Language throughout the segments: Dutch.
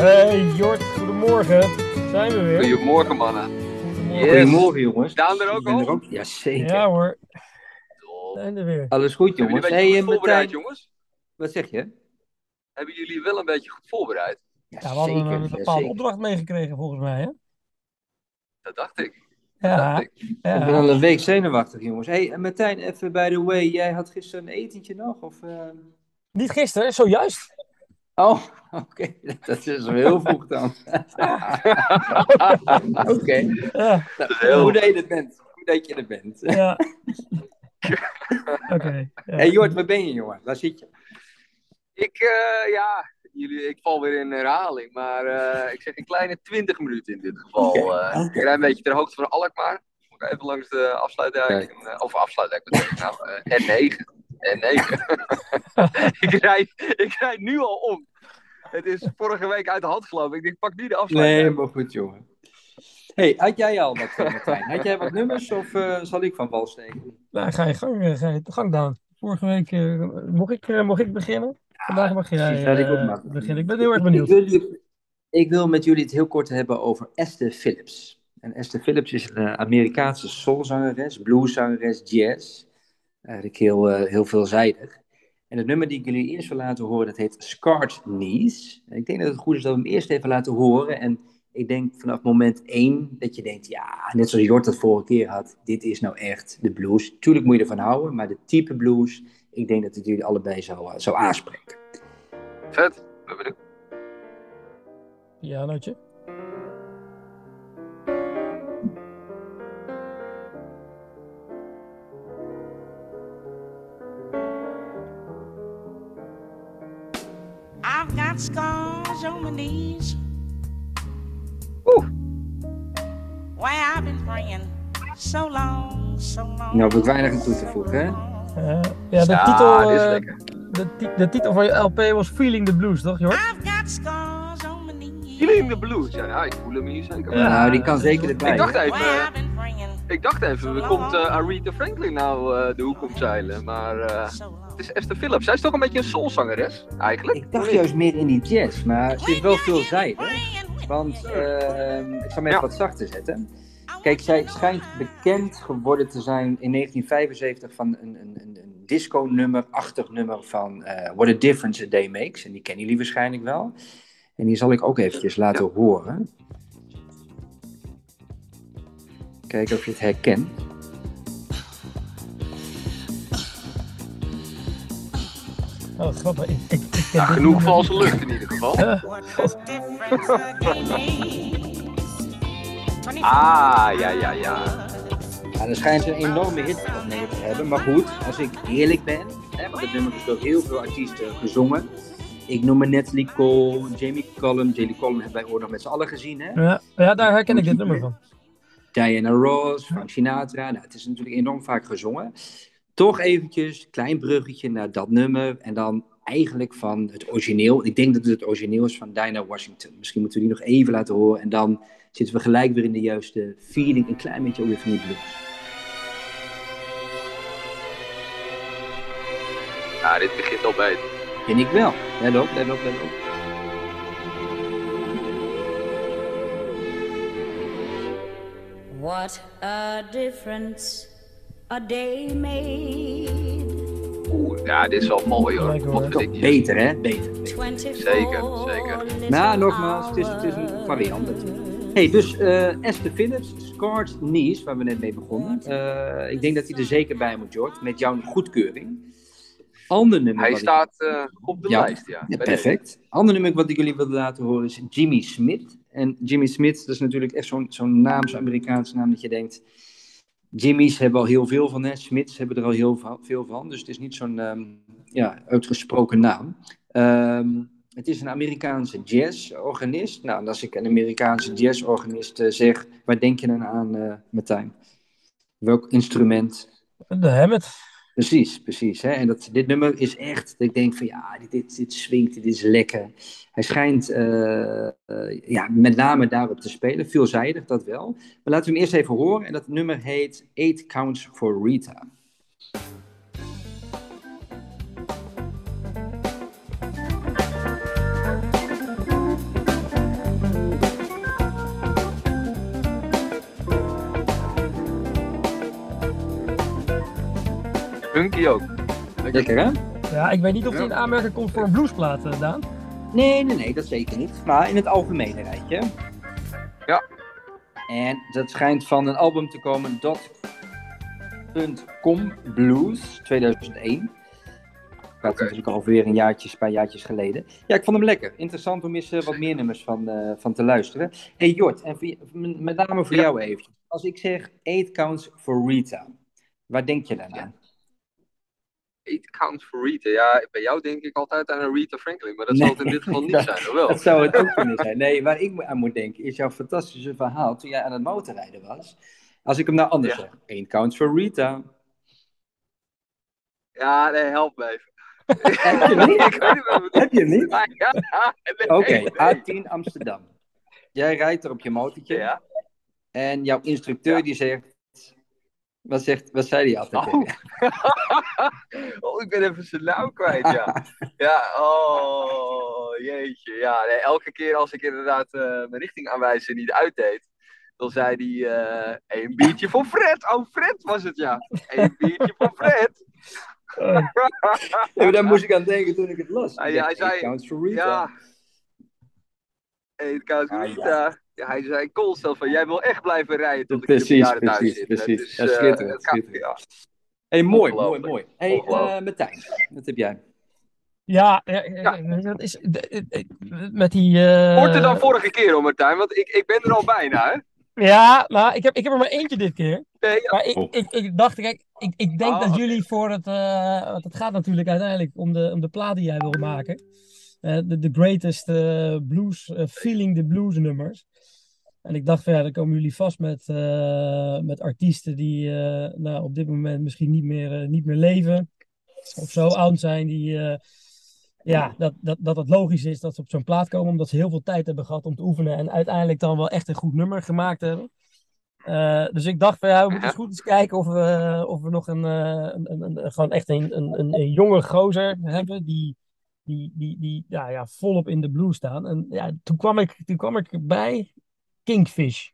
Hey Jort, goedemorgen. Zijn we weer? Goedemorgen, mannen. Goedemorgen. Yes. Goedemorgen jongens. Daan er ook al? Ja, zeker. Ja hoor, zijn er weer. Alles goed Hebben jongens. jullie een beetje goed voorbereid, Martijn, jongens? wat zeg je? Hebben jullie wel een beetje goed voorbereid? Ja, we hadden een ja, bepaalde opdracht meegekregen volgens mij, hè? Dat dacht ik. Ja, ik. Ik ben ja. al een week zenuwachtig jongens. Hey, Martijn, even by the way, jij had gisteren een etentje nog? Of, eh? Niet gisteren, zojuist. Oh, oké. Dat is wel heel vroeg dan. oké. Ja, heel- Goed dat je er bent. Goed dat je er bent. ja. Oké. ja. Hey Jort, waar ben je jongen? Waar zit je? Ik, eh, ja, jullie, ik val weer in herhaling, maar eh, ik zeg een kleine 20 minuten in dit geval. Eh, oké. Ik rij een beetje ter hoogte van Alkmaar. Even langs de afsluitdijk. en, eh, of afsluitdijk, wat zeg ik nou? Eh, N9. N9. ik, rijd, ik rijd nu al om. Het is vorige week uit de hand gelopen. Ik denk, pak nu de Nee, afsluitdijk. maar goed jongen. Hey, had jij al wat, eh, Martijn? Had jij wat nummers of eh, zal ik van wal steken? Nou, ga je gang, eh, ga je de gang down. Vorige week mocht, ik, eh, mocht ik beginnen. Vandaag mag jij laat ik beginnen. Ik ben heel erg Ik benieuwd. wil, jullie- ik wil met jullie het heel kort hebben over Esther Phillips. En Esther Phillips is een Amerikaanse soulzangeres, blueszangeres, jazz. Eigenlijk heel, eh, heel veelzijdig. En het nummer die ik jullie eerst wil laten horen, dat heet Scarred Knees. En ik denk dat het goed is dat we hem eerst even laten horen. En ik denk vanaf moment één dat je denkt, ja, net zoals Jort dat vorige keer had, dit is nou echt de blues. Tuurlijk moet je ervan houden, maar de type blues, ik denk dat het jullie allebei zou, eh, zou aanspreken. Vet. Ben benieuwd. Ja, Nootje. Knees. Oeh. Where I've been praying so long, so long. Nou, heb ik weinig aan toe te voegen, hè? Eh, ja, de, Ja, titel, lekker. de, ti- de titel van je LP was Feeling the Blues, toch Jort? I've got scars on my knees. Feeling the blues. Ja, nou, ik voel hem hier zeker. Ja. nou, die kan zeker erbij. Ik dacht even, ik dacht even, we komt eh, Aretha Franklin nou eh, de hoek omzeilen. Maar eh, het is Esther Phillips. Zij is toch een beetje een soulzangeres, eigenlijk? Ik dacht juist meer in die jazz, maar ze is wel veelzijdig. Want eh, ik zal hem even Ja. wat zachter zetten. Kijk, zij schijnt bekend geworden te zijn in 1975 van een, een, een, een disco-nummer, achtig nummer van eh, What a Difference a Day Makes. En die kennen jullie waarschijnlijk wel. En die zal ik ook eventjes laten horen. Kijken of je het herkent. Oh, grappig. Ik, ik, ik ken Ja, dit genoeg nummer valse lucht in ieder geval. Ja, What a difference a day makes. 24 Ah, ja, ja, ja. Ja, dan schijnt ze een enorme hit mee te hebben. Maar goed, als ik eerlijk ben, hè, want het nummer is door heel veel artiesten gezongen. Ik noem me Natalie Cole, Jamie Cullum. Jamie Cullum hebben wij ooit nog met z'n allen gezien. Hè? ja, ja, daar herken ik dit nummer van. Diana Ross, Frank Sinatra. Nou, het is natuurlijk enorm vaak gezongen. Toch eventjes, klein bruggetje naar dat nummer. En dan eigenlijk van het origineel. Ik denk dat het het origineel is van Dinah Washington. Misschien moeten we die nog even laten horen. En dan zitten we gelijk weer in de juiste feeling. Een klein beetje ook weer van die blues. Ja, dit begint al bij. Vind ik wel. Let op, let op, let op. What a difference a day made. Oeh, ja, dit is wel mooi hoor. Lekker, Wat hoor. vind ik hier. Beter, hè? Beter. 24 Zeker, zeker. Nou, nogmaals, het is, het is een variant. hey, dus eh, Esther Phillips, Scarred Knees, waar we net mee begonnen. Eh, ik denk dat hij er zeker bij moet, George, met jouw goedkeuring. Ander nummer. Hij staat eh, op de Ja. lijst, ja. Ja, perfect. Ander nummer wat ik jullie wilde laten horen is Jimmy Smith. En Jimmy Smith, dat is natuurlijk echt zo'n zo'n naam, zo'n Amerikaanse naam, dat je denkt... Jimmy's hebben al heel veel van, hè. Smiths hebben er al heel veel van. Dus het is niet zo'n ehm, ja, uitgesproken naam. Ehm, het is een Amerikaanse jazzorganist. Nou, en als ik een Amerikaanse jazzorganist eh, zeg, waar denk je dan aan, eh Martijn? Welk instrument? De Hammett. Precies, precies. Hè? En dat, dit nummer is echt, ik denk van ja, dit, dit, dit swingt, dit is lekker. Hij schijnt eh, eh, ja, met name daarop te spelen, veelzijdig dat wel. Maar laten we hem eerst even horen. En dat nummer heet Eight Counts for Rita. Hunky ook. Lekker hè? Ja, ik weet niet of hij Ja. in aanmerking komt voor een bluesplaat, Daan. Nee, nee, nee, dat zeker niet. Maar in het algemene rijtje. Ja. En dat schijnt van een album te komen, Dot.com Blues 2001. Dat is Oké. natuurlijk alweer een jaartje, een paar jaartjes geleden. Ja, ik vond hem lekker. Interessant om eens eh, wat meer nummers van, eh, van te luisteren. hey Jort, en voor met name voor Ja. jou even. Als ik zeg 8 counts for Rita, waar denk je dan aan? Eight Count for Rita. Ja, bij jou denk ik altijd aan een Rita Franklin, maar dat Nee, zal het in dit geval niet dat- zijn, of wel? Dat zou het ook kunnen zijn. Nee, waar ik aan moet denken is jouw fantastische verhaal toen jij aan het motorrijden was. Als ik hem nou anders Ja. zeg. 1 counts for Rita. Ja, nee, help me even. Heb je niet? ik weet niet Heb je niet? Maar ja, nee, Oké, nee. A10 Amsterdam. Jij rijdt er op je motortje. Ja. En jouw instructeur die zegt... Wat, zegt, wat zei hij altijd? Oh. oh, ik ben even zijn naam kwijt, ja. Ja, oh, jeetje. Ja, nee, elke keer als ik inderdaad eh, mijn richtingaanwijzer niet uitdeed, dan zei hij, eh één biertje voor Fred. Oh, Fred was het, ja. Eén biertje voor Fred. Ja, maar daar moest ik aan denken toen ik het las. Ik dacht, hij zei- "Eight counts for Rita. Ja. Eén koud Ah, Rita. Hij zei constant van, jij wil echt blijven rijden tot ik Precies, in de thuis precies, zit. precies. Het is, Ja, eh, schitterend, gaat- ja. hey, mooi, mooi, mooi. hey, eh Martijn, wat heb jij? ja, ja, dat is met die. eh, Korter dan vorige keer hoor, Martijn, want ik, ik ben er al bijna, hè? Ja, nou, ik heb, ik heb er maar eentje dit keer. Nee, ja. Maar ik, Oh. ik, ik dacht, kijk, ik, ik denk Oh, dat jullie voor het. eh, want het gaat natuurlijk uiteindelijk om de, om de plaat die jij wil maken. Eh, de, de greatest blues, feeling the blues nummers. En ik dacht van ja, dan komen jullie vast met, eh, met artiesten die eh, nou, op dit moment misschien niet meer, eh, niet meer leven. Of zo oud zijn die. ja, dat, dat, dat het logisch is dat ze op zo'n plaat komen, omdat ze heel veel tijd hebben gehad om te oefenen en uiteindelijk dan wel echt een goed nummer gemaakt hebben. Dus ik dacht van ja, we moeten eens goed eens kijken of we, of we nog een, een, een, een- gewoon echt een, een, een, een jonge gozer hebben die, die, die, die ja, ja, volop in de blue staan. En ja, toen kwam ik, toen kwam ik bij Kingfish.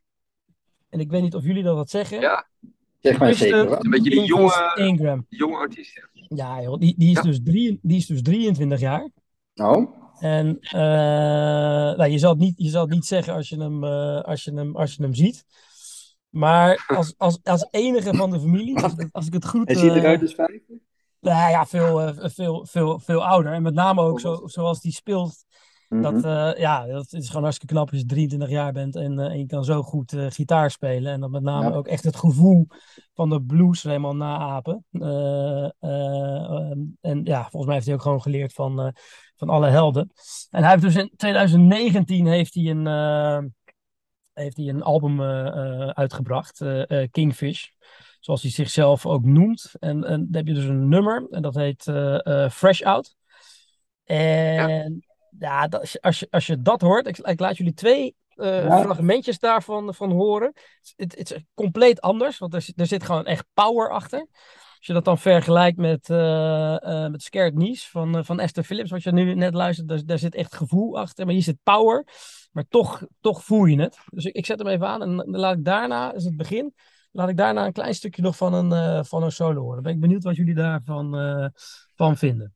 En ik weet niet of jullie dat wat zeggen. Ja, Zeg maar zeker. wat? een beetje die jonge, Ingram. jonge artiest. ja. Joh, die, die, is Ja. dus drie, die is dus 23 jaar. Oh, En eh, nou, je, zal het niet, je zal het niet zeggen als je hem, eh, als je hem, als je hem ziet. Maar als, als, als enige van de familie, als, ik- het goed... hij ziet eh, eruit als vijf. nou ja, veel, veel, veel, veel ouder. En met name ook zo, zoals die speelt. Dat, Mhm. eh, ja, dat is gewoon hartstikke knap als je 23 jaar bent en, eh, en je kan zo goed eh, gitaar spelen. En dan met name Ja. ook echt het gevoel van de blues helemaal naapen. Ehm, en ja, volgens mij heeft hij ook gewoon geleerd van, van alle helden. En hij heeft dus in 2019 heeft hij een, heeft hij een album uitgebracht, Kingfish. Zoals hij zichzelf ook noemt. En, en dan heb je dus een nummer en dat heet Fresh Out. En ja, dat, als, je, als, je, als je dat hoort, ik, ik laat jullie twee eh, Ja. fragmentjes daarvan van horen. Het, het is compleet anders, want er, zit- er zit gewoon echt power achter. Als je dat dan vergelijkt met, eh eh met Scared Niece van, van Esther Phillips, wat je nu net luistert, daar, daar zit echt gevoel achter. Maar hier zit power, maar toch, toch voel je het. Dus ik, ik zet hem even aan en dan laat ik daarna, is het begin, laat ik daarna een klein stukje nog van een, van een solo horen. Dan ben ik benieuwd wat jullie daarvan van vinden.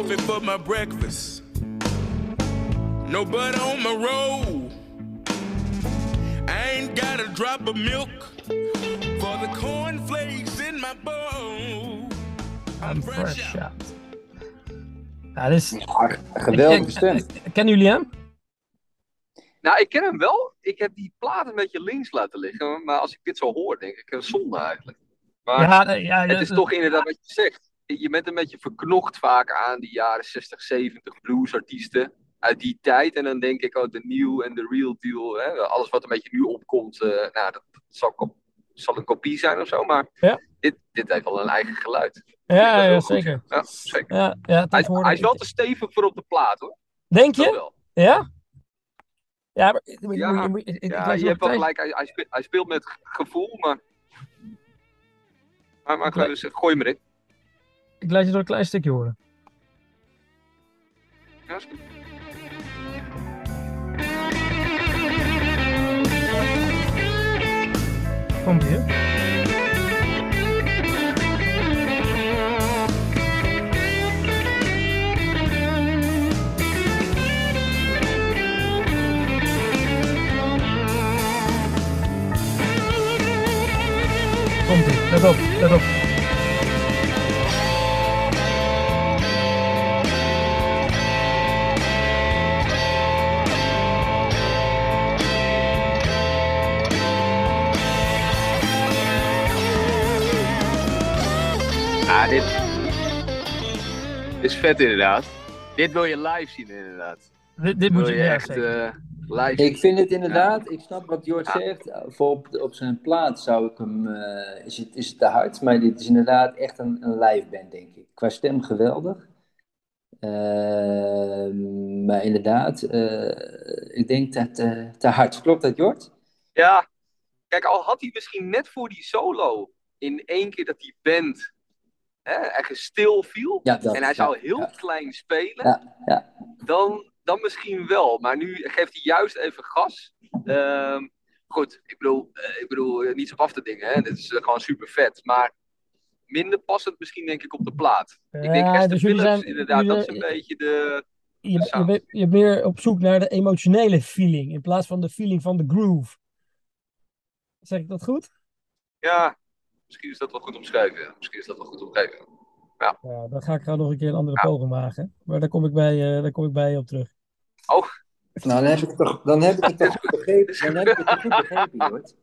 Coffee for my breakfast. No butter on my roll. I ain't got a drop of milk for the cornflakes in my bowl. I'm fresh out. Ja, dit is, geweldige Ik- stem. kennen jullie hem? Nou, ik ken hem wel. Ik heb die plaat een beetje links laten liggen. Maar als ik dit zo hoor, denk ik, een zonde eigenlijk. Maar Ja, ja, het is ja, toch inderdaad wat je zegt. Je bent een beetje verknocht vaak aan die jaren 60, 70 bluesartiesten uit die tijd. En dan denk ik, oh, de nieuw en de real deal. Hè? Alles wat een beetje nu opkomt, eh, nou, dat zal, zal een kopie zijn of zo. Maar Ja. dit, dit heeft wel een eigen geluid. ja, ja, zeker. Ja, zeker. Ja, ja, Hij, hij is wel te stevig voor op de plaat, hoor. Denk je? wel. Ja? Ja, maar ik- ik- Ja, ik- ik- ik- ik Ja, luister je hebt wel gelijk. Hij, hij, speelt, hij speelt met gevoel, maar... Maar, maar dus, gooi hem erin. Ik laat je door een klein stukje horen. Komt hier. Is vet inderdaad. Dit wil je live zien inderdaad. Dit, moet wil je echt eh, live zien. Ik vind het inderdaad, ik snap wat Jort Ja. zegt. Voor op, op zijn plaat zou ik hem, eh, is, het, is het te hard, maar dit is inderdaad echt een, een live band, denk ik. Qua stem geweldig. Ehm, maar inderdaad, eh, ik denk dat eh, te hard. Klopt dat, Jort? Ja, kijk, al had hij misschien net voor die solo in één keer dat die band hè, stil viel. Ja, dat. en hij zou heel ja. klein spelen. Ja, ja. Dan, dan misschien wel. Maar nu geeft hij juist even gas. Ehm, goed, ik bedoel, eh, ik bedoel eh, niets op af te dingen. Hè. Dit is eh, gewoon super vet. Maar minder passend misschien denk ik op de plaat. ik denk Ja, Esther dus jullie Phillips, zijn- inderdaad, dat is een beetje de... Je, je, bent, je bent meer op zoek naar de emotionele feeling in plaats van de feeling van de groove. Zeg ik dat goed? Ja, misschien is dat wel goed omschreven. Misschien is dat wel goed omschreven. Ja, dan ga ik gewoon nog een keer een andere Ja. poging wagen. Maar daar kom ik bij, eh, daar kom ik bij je op terug. Oh, Nou, dan heb ik het toch, dan heb ik het toch goed begrepen. Dan heb ik het toch goed begrepen, Jort.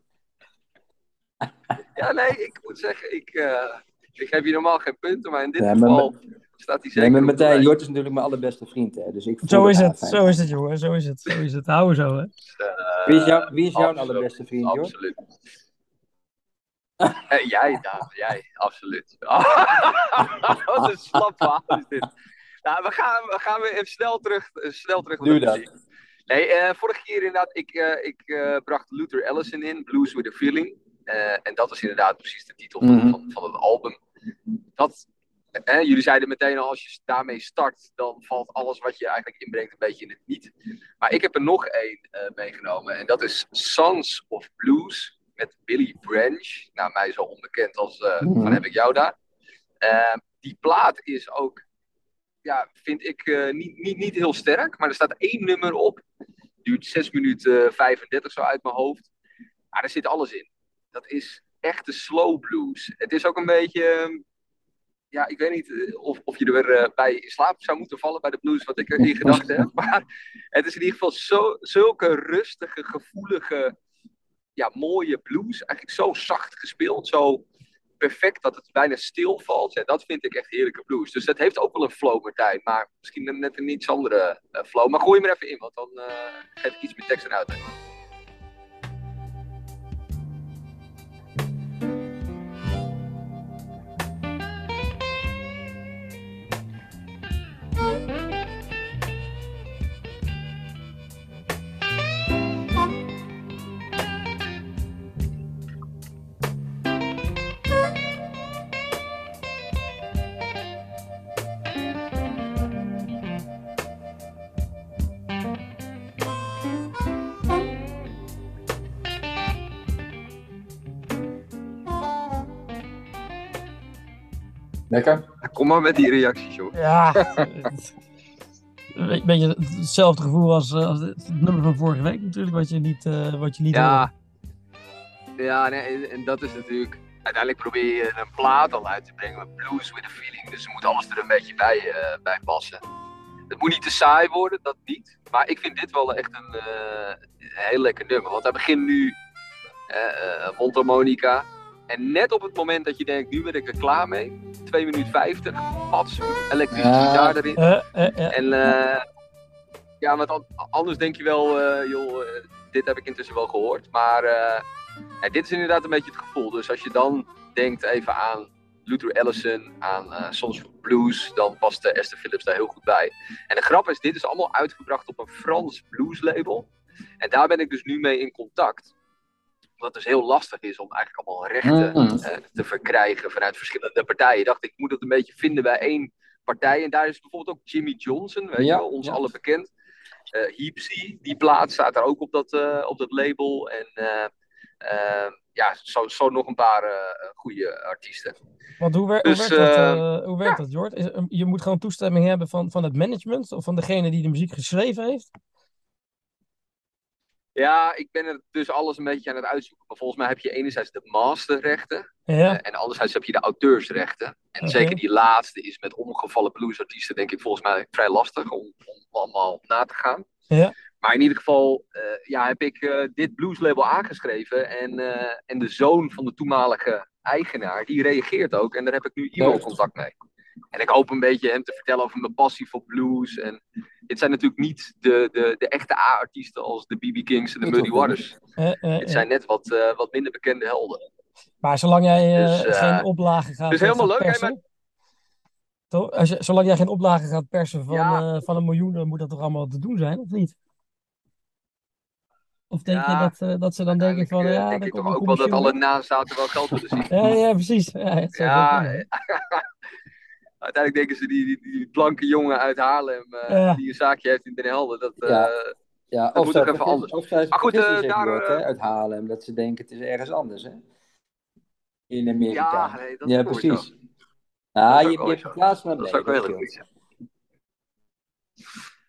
Ja, nee, ik moet zeggen, ik, eh, ik geef je normaal geen punten, maar in dit Ja, maar geval staat hij zeker Nee, de Martijn. Jort is natuurlijk mijn allerbeste vriend, hè. Dus ik voel Zo is het, fijn. zo is het jongen, zo is het, zo is het. Houden zo hè. Wie is, jou, wie is jouw Absoluut. allerbeste vriend, Jort? Absoluut. Eh, jij, Daan, jij, absoluut. Wat een slap verhaal is dit. Nou, we gaan, we gaan weer even snel terug, eh, snel terug naar de muziek. Nee, eh, vorige keer inderdaad, ik, ik bracht Luther Allison in, Blues with a Feeling. En dat was inderdaad precies de titel van, Mhm. van, van het album. Dat, eh, jullie zeiden meteen al, als je daarmee start, dan valt alles wat je eigenlijk inbrengt een beetje in het niet. Maar ik heb er nog één meegenomen. En dat is Sons of Blues met Billy Branch. Nou, mij zo onbekend als Mhm. van heb ik jou daar. Eh, die plaat is ook, ja, vind ik eh, niet, niet, niet heel sterk. Maar er staat één nummer op. Duurt 6 minuten 35 zo uit mijn hoofd. Maar er zit alles in. Dat is echte slow blues. Het is ook een beetje ehm, ja, ik weet niet of, of je er weer bij in slaap zou moeten vallen bij de blues, wat ik er in gedachten heb. Maar het is in ieder geval zo, zulke rustige, gevoelige, ja, mooie blues. Eigenlijk zo zacht gespeeld, zo perfect dat het bijna stil valt. Ja, dat vind ik echt heerlijke blues. Dus het heeft ook wel een flow, Martijn. Maar misschien net een iets andere eh, flow. Maar gooi hem er even in, want dan eh, geef ik iets meer tekst en uitleg. Lekker? Kom maar met die reacties, joh. Ja, een beetje hetzelfde gevoel als, eh, als het nummer van vorige week natuurlijk, wat je niet, eh, wat je niet. Ja, ja nee, en, dat is natuurlijk. Uiteindelijk probeer je een plaat al uit te brengen met blues with a feeling. Dus er moet alles er een beetje bij, eh, bij passen. Het moet niet te saai worden, dat niet. Maar ik vind dit wel echt een, eh, een heel lekker nummer. Want hij begint nu mondharmonica. En net op het moment dat je denkt, nu ben ik er klaar mee. 2 minuten 50, pats, elektrische Ja. gitaar erin. Eh, eh, eh, En eh, ja, want an- anders denk je wel, eh, joh, dit heb ik intussen wel gehoord. Maar eh, ja, dit is inderdaad een beetje het gevoel. Dus als je dan denkt even aan Luther Allison, aan eh Sons for Blues, dan past eh, Esther Phillips daar heel goed bij. En de grap is, dit is allemaal uitgebracht op een Frans blues label. En daar ben ik dus nu mee in contact. Omdat het dus heel lastig is om eigenlijk allemaal rechten Mm. eh, te verkrijgen vanuit verschillende partijen. Dacht ik, ik moet het een beetje vinden bij één partij. En daar is bijvoorbeeld ook Jimmy Johnson, weet Ja, je wel, ons ja. allen bekend. Eh Heapsy, die plaat staat daar ook op dat, eh, op dat label. En ja, zo, zo nog een paar eh goede artiesten. Want hoe, wer- Dus, hoe werkt dat, hoe werkt dat Jort? Is, eh, je moet gewoon toestemming hebben van, van het management of van degene die de muziek geschreven heeft? Ja, ik ben er dus alles een beetje aan het uitzoeken. Maar volgens mij heb je enerzijds de masterrechten. Ja, Eh, en anderzijds heb je de auteursrechten. En zeker die laatste is met omgevallen bluesartiesten, denk ik volgens mij vrij lastig om, om allemaal na te gaan. Ja. Maar in ieder geval eh, ja, heb ik eh, dit blueslabel aangeschreven. En, en de zoon van de toenmalige eigenaar, die reageert ook. En daar heb ik nu e-mailcontact mee. En ik hoop een beetje hem te vertellen over mijn passie voor blues. En dit zijn natuurlijk niet de, de, de echte A-artiesten als de BB Kings en de Muddy. Waters. eh, eh, Dit eh. zijn net wat, eh, wat minder bekende helden. Maar zolang jij eh, Dus, eh, geen oplagen gaat, dus helemaal leuk, persen, toch? Als je, zolang jij geen oplagen gaat persen van, Ja. eh, van een miljoen, moet dat toch allemaal te doen zijn, of niet? Of denk je dat, eh, dat ze dan denken van, eh, ja, denk ik toch ook wel dat alle nazaten wel geld willen zien. Ja, ja, precies. Ja, het Ja. Uiteindelijk denken ze die, die, die blanke jongen uit Haarlem eh, Ja. die een zaakje heeft in Den Helder. Dat, eh, Ja. Ja, Dat of moet toch even anders. Of zij Maar goed, eh, daar, wordt, eh, hè, uit Haarlem, dat ze denken het is ergens anders, hè? In Amerika. ja, nee, dat ja, precies. Ja, is je, je hebt zo. geplaatst maar Dat is ook wel heel.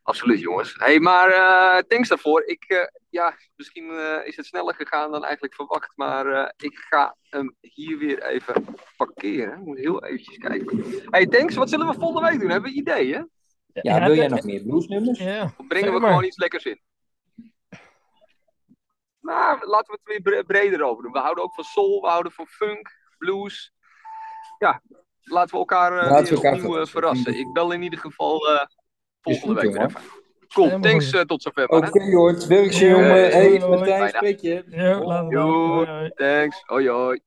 Absoluut, jongens. hey, maar eh thanks daarvoor. Ik, eh, ja, misschien eh, is het sneller gegaan dan eigenlijk verwacht, maar eh, ik ga hem hier weer even parkeren. Ik moet heel eventjes kijken. hey, thanks. Wat zullen we volgende week doen? Hebben we ideeën? Ja, wil jij nog meer bluesnummers? Ja, Of brengen we gewoon iets lekkers in? Nou, laten we het weer bre- breder over doen. We houden ook van soul, we houden van funk, blues. Ja, laten we elkaar eh, Laten we elkaar opnieuw verrassen. verrassen. Ik bel in ieder geval eh, volgende goed, week weer even. Cool, Helemaal thanks eh, tot zover. Oké, mannen. Jort. Werk ze, Hoi, jongen. Hey. Martijn, spreek je. Ja. Hoi, hoi. Thanks, hoi hoi.